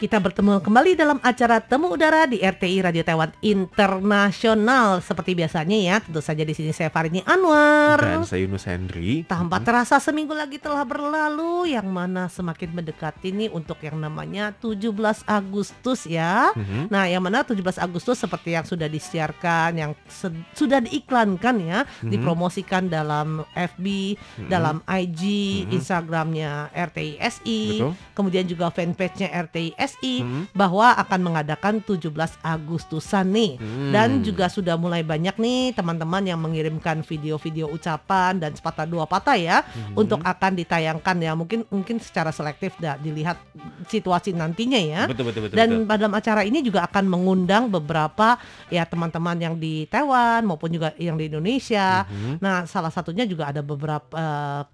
Kita bertemu kembali dalam acara Temu Udara di RTI Radio Taiwan Internasional. Seperti biasanya ya, tentu saja di sini saya Farini Anwar. Dan saya Yunus Hendri. Tanpa terasa seminggu lagi telah berlalu, yang mana semakin mendekati nih untuk yang namanya 17 Agustus ya. Mhm. Nah, yang mana 17 Agustus seperti yang sudah disiarkan, yang se- sudah diiklankan ya, Mhm. dipromosikan dalam FB, Mhm. dalam IG, Mhm. Instagramnya RTI SI, Betul. kemudian juga fanpage-nya RTI SI Mhm. bahwa akan mengadakan 17 Agustusan nih. Hmm. Dan juga sudah mulai banyak nih teman-teman yang mengirimkan video-video ucapan dan sepatah dua patah ya Mhm. untuk akan ditayangkan ya mungkin mungkin secara selektif dah dilihat situasi nantinya ya. betul betul betul. Dan betul. pada acara ini juga akan mengundang beberapa ya teman-teman yang di Taiwan maupun juga yang di Indonesia. Mhm. Nah, salah satunya juga ada beberapa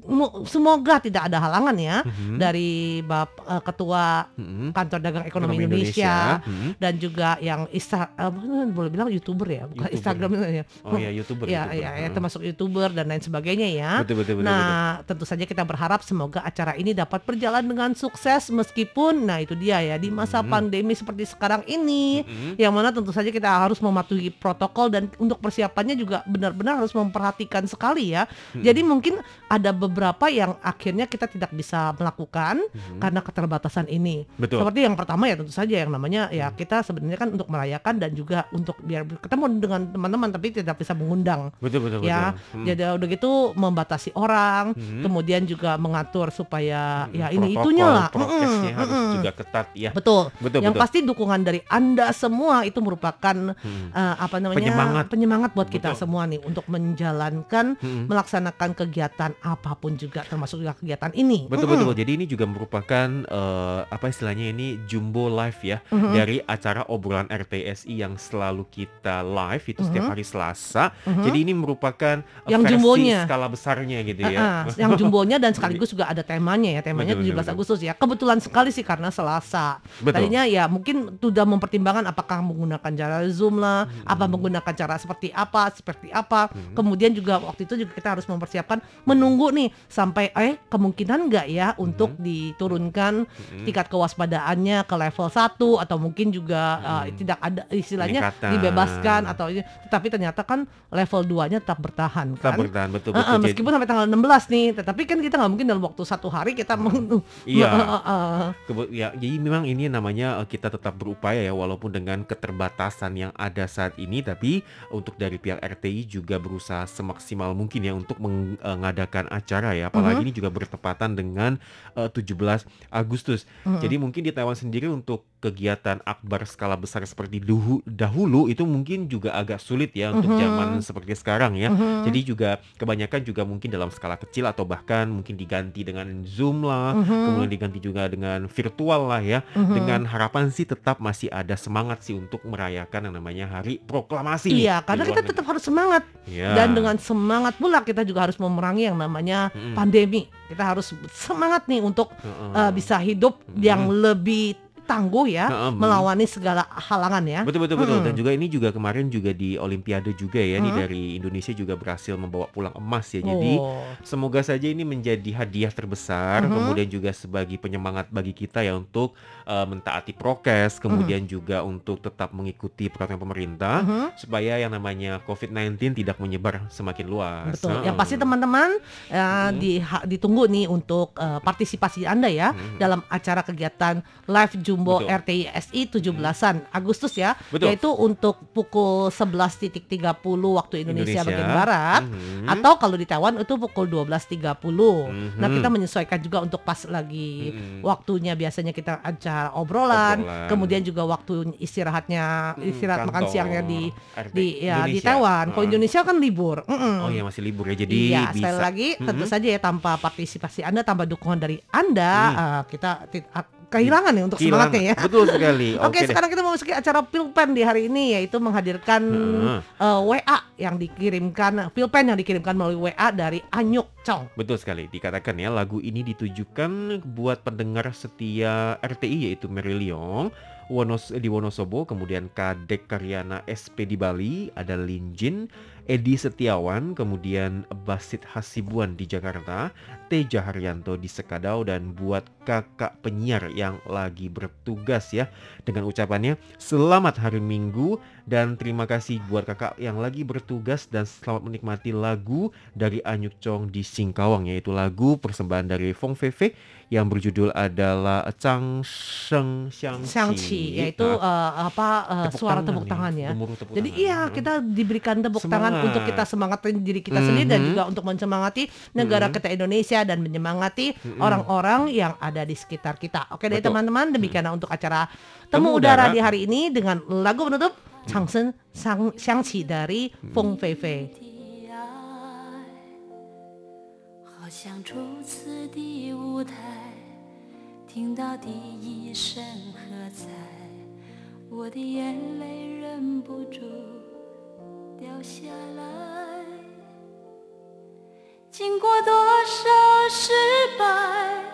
mu- semoga tidak ada halangan ya Mhm. dari Bap eh, ketua Mhm. Kantor Dagang Ekonomi, Indonesia, Mhm. dan juga yang Insta eh, boleh bilang YouTuber ya, bukan YouTuber. Instagram ya. Oh ya youtuber. Ya, YouTuber. ya, ya, termasuk YouTuber dan lain sebagainya ya. Betul betul betul. betul. Nah, tentu saja kita berharap semoga acara ini dapat berjalan dengan sukses meskipun nah itu dia ya di masa Mhm. pandemi seperti sekarang ini Mhm. yang mana tentu saja kita harus mematuhi protokol dan untuk persiapannya juga benar-benar harus memperhatikan sekali ya. Mhm. Jadi mungkin ada beberapa yang akhirnya kita tidak bisa melakukan Mhm. karena keterbatasan ini. Betul. Seperti yang pertama ya tentu saja yang namanya ya kita sebenarnya kan untuk merayakan dan juga untuk biar ketemu dengan teman-teman tapi tidak bisa mengundang. Betul betul Ya, betul. Mhm. Jadi udah gitu membatasi orang, Mhm. kemudian juga mengatur supaya Mhm. ya ini Protokol, itunya lah. Prokesnya Mm-mm, harus mm-mm. juga ketat ya. Betul. Betul yang betul. pasti dukungan dari Anda semua itu merupakan Mhm. eh, apa namanya Penyemangat. penyemangat buat kita Betul. semua nih untuk menjalankan Mhm. melaksanakan kegiatan apa pun juga termasuk juga kegiatan ini. Betul Mm-mm. betul. Jadi ini juga merupakan eh, apa istilahnya ini jumbo live ya Mhm. dari acara obrolan RTSI yang selalu kita live itu setiap Mhm. hari Selasa. Mhm. Jadi ini merupakan eh, Yang versi jumbonya. skala besarnya gitu ya. ah, yang jumbonya dan sekaligus juga ada temanya ya temanya Betul, 17 betul. Agustus ya kebetulan sekali sih karena Selasa Betul. tadinya ya mungkin sudah mempertimbangkan apakah menggunakan cara Zoom lah apa menggunakan cara seperti apa seperti apa Hmm. kemudian juga waktu itu juga kita harus mempersiapkan menunggu nih sampai eh kemungkinan nggak ya untuk diturunkan Mhm. tingkat kewaspadaannya ke level 1 atau mungkin juga Hmm. eh, tidak ada istilahnya Peningkatan. dibebaskan atau ini tetapi ternyata kan level 2-nya tetap bertahan Tetap kan bertahan betul betul. ah, Jadi- meskipun sampai tanggal 16 nih, tetapi kan kita nggak mungkin dalam waktu satu hari kita meng- Iya. Ah, ah. Kebe- ya, jadi memang ini namanya eh, kita tetap berupaya ya walaupun dengan keterbatasan yang ada saat ini tapi untuk dari pihak RTI juga berusaha semaksimal mungkin ya untuk mengadakan acara ya apalagi Mhm. ini juga bertepatan dengan eh, 17 Agustus. Mhm. Jadi mungkin di Taiwan sendiri untuk kegiatan akbar skala besar seperti duhu- dahulu itu mungkin juga agak sulit ya untuk Mhm. zaman seperti sekarang ya. Mhm. Jadi juga kebanyakan juga mungkin dalam skala kecil atau bahkan mungkin diganti dengan Zoom lah, Mhm. kemudian diganti juga dengan virtual lah ya. Dengan harapan sih tetap masih ada semangat sih untuk merayakan yang namanya Hari Proklamasi. Iya, karena kita negeri. tetap harus semangat Iya. dan dengan semangat pula kita juga harus memerangi yang namanya pandemi. Kita harus semangat nih untuk eh, bisa hidup yang lebih tangguh ya, Heeh, mm. melawani segala halangan ya. Betul betul betul Mm. dan juga ini juga kemarin juga di Olimpiade juga ya nih Mm. dari Indonesia juga berhasil membawa pulang emas ya. Jadi Oh. semoga saja ini menjadi hadiah terbesar Mhm. kemudian juga sebagai penyemangat bagi kita ya untuk eh, mentaati prokes kemudian juga untuk tetap mengikuti peraturan pemerintah Mhm. supaya yang namanya COVID-19 tidak menyebar semakin luas. Betul. Heeh. Yang pasti teman-teman eh, Mhm. di- ditunggu nih untuk eh, partisipasi Anda ya Mhm. dalam acara kegiatan live jumbo Betul. RTI SI 17-an Agustus ya, Betul. yaitu untuk pukul 11.30 waktu Indonesia, bagian barat. Mhm. Atau kalau di Taiwan itu pukul 12.30. Nah, Mhm. kita menyesuaikan juga untuk pas lagi Mhm. waktunya biasanya kita acara obrolan, Obrolan. kemudian juga waktu istirahatnya Mhm, istirahat makan kantor siangnya di RT di ya di Indonesia. Taiwan. Kalau Heeh. Indonesia kan libur. Mm-mm. Oh ya masih libur ya jadi iya, bisa. sekali lagi tentu Mhm. saja ya tanpa partisipasi Anda, tanpa dukungan dari Anda, Hmm. eh, kita kehilangan ya untuk Kehilangan. semangatnya ya. Betul sekali. Oke, deh. sekarang kita memasuki acara Pilpen di hari ini yaitu menghadirkan Heeh. eh, WA yang dikirimkan Pilpen yang dikirimkan melalui WA dari Anyuk Chong. Betul sekali. Dikatakan ya lagu ini ditujukan buat pendengar setia RTI yaitu Mary Leong Wonos di Wonosobo, kemudian Kadek Karyana SP di Bali, ada Linjin, Edi Setiawan, kemudian Basit Hasibuan di Jakarta, Teja Haryanto di Sekadau dan buat kakak penyiar yang lagi bertugas ya dengan ucapannya selamat hari Minggu dan terima kasih buat kakak yang lagi bertugas dan selamat menikmati lagu dari Anyuk Chong di Singkawang yaitu lagu persembahan dari Fong Fei yang berjudul adalah Chang Sheng Xiang Shang-Chi yaitu eh, apa eh, suara tepuk tangan ya. tepuk Jadi tangan. iya Hmm. kita diberikan tepuk tangan Semangat. untuk kita semangatin diri kita sendiri dan Mhm. juga untuk menyemangati negara Mhm. kita Indonesia dan menyemangati Mhm. orang-orang yang ada di sekitar kita. Oke deh teman-teman, demikianlah untuk acara Temu Temu Udara Udara. di hari ini dengan lagu penutup 唱声，声响起的风，飞飞的爱。好像初次的舞台，听到第一声喝彩，我的眼泪忍不住掉下来。经过多少失败，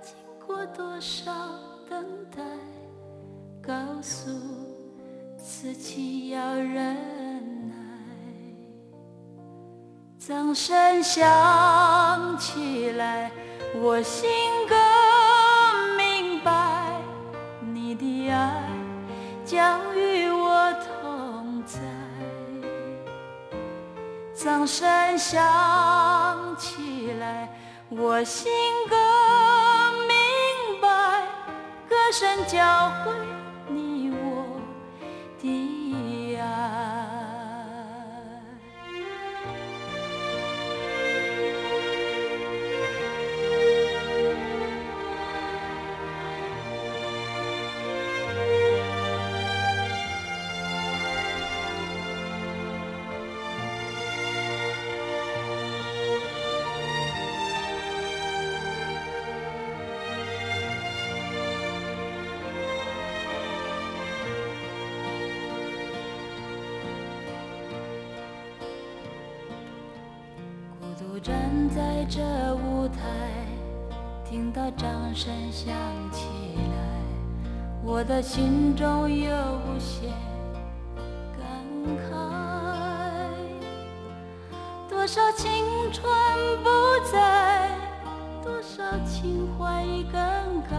经过多少。自己要忍耐。掌声响起来，我心更明白，你的爱将与我同在。掌声响起来，我心更明白，歌声教会站在这舞台，听到掌声响起来，我的心中有无限感慨。多少青春不在，多少情怀已更改，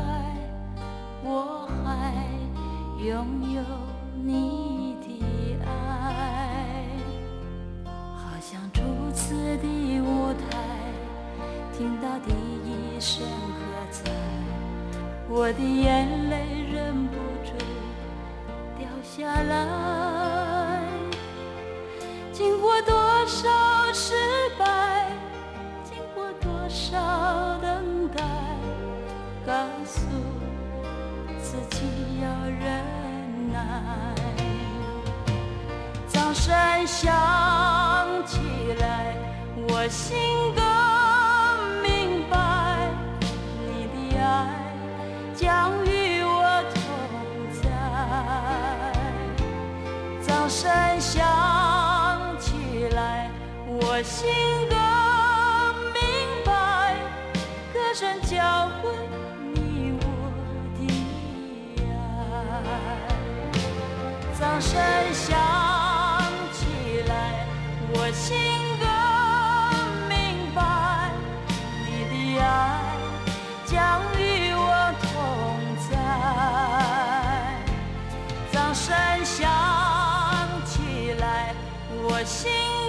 我还拥有你像初次的舞台，听到第一声喝彩，我的眼泪忍不住掉下来。经过多少失败，经过多少等待，告诉自己要忍耐。掌声响，我心更明白，你的爱将与我同在。掌声响起来，我心更明白，歌声交会你我的爱。掌声响心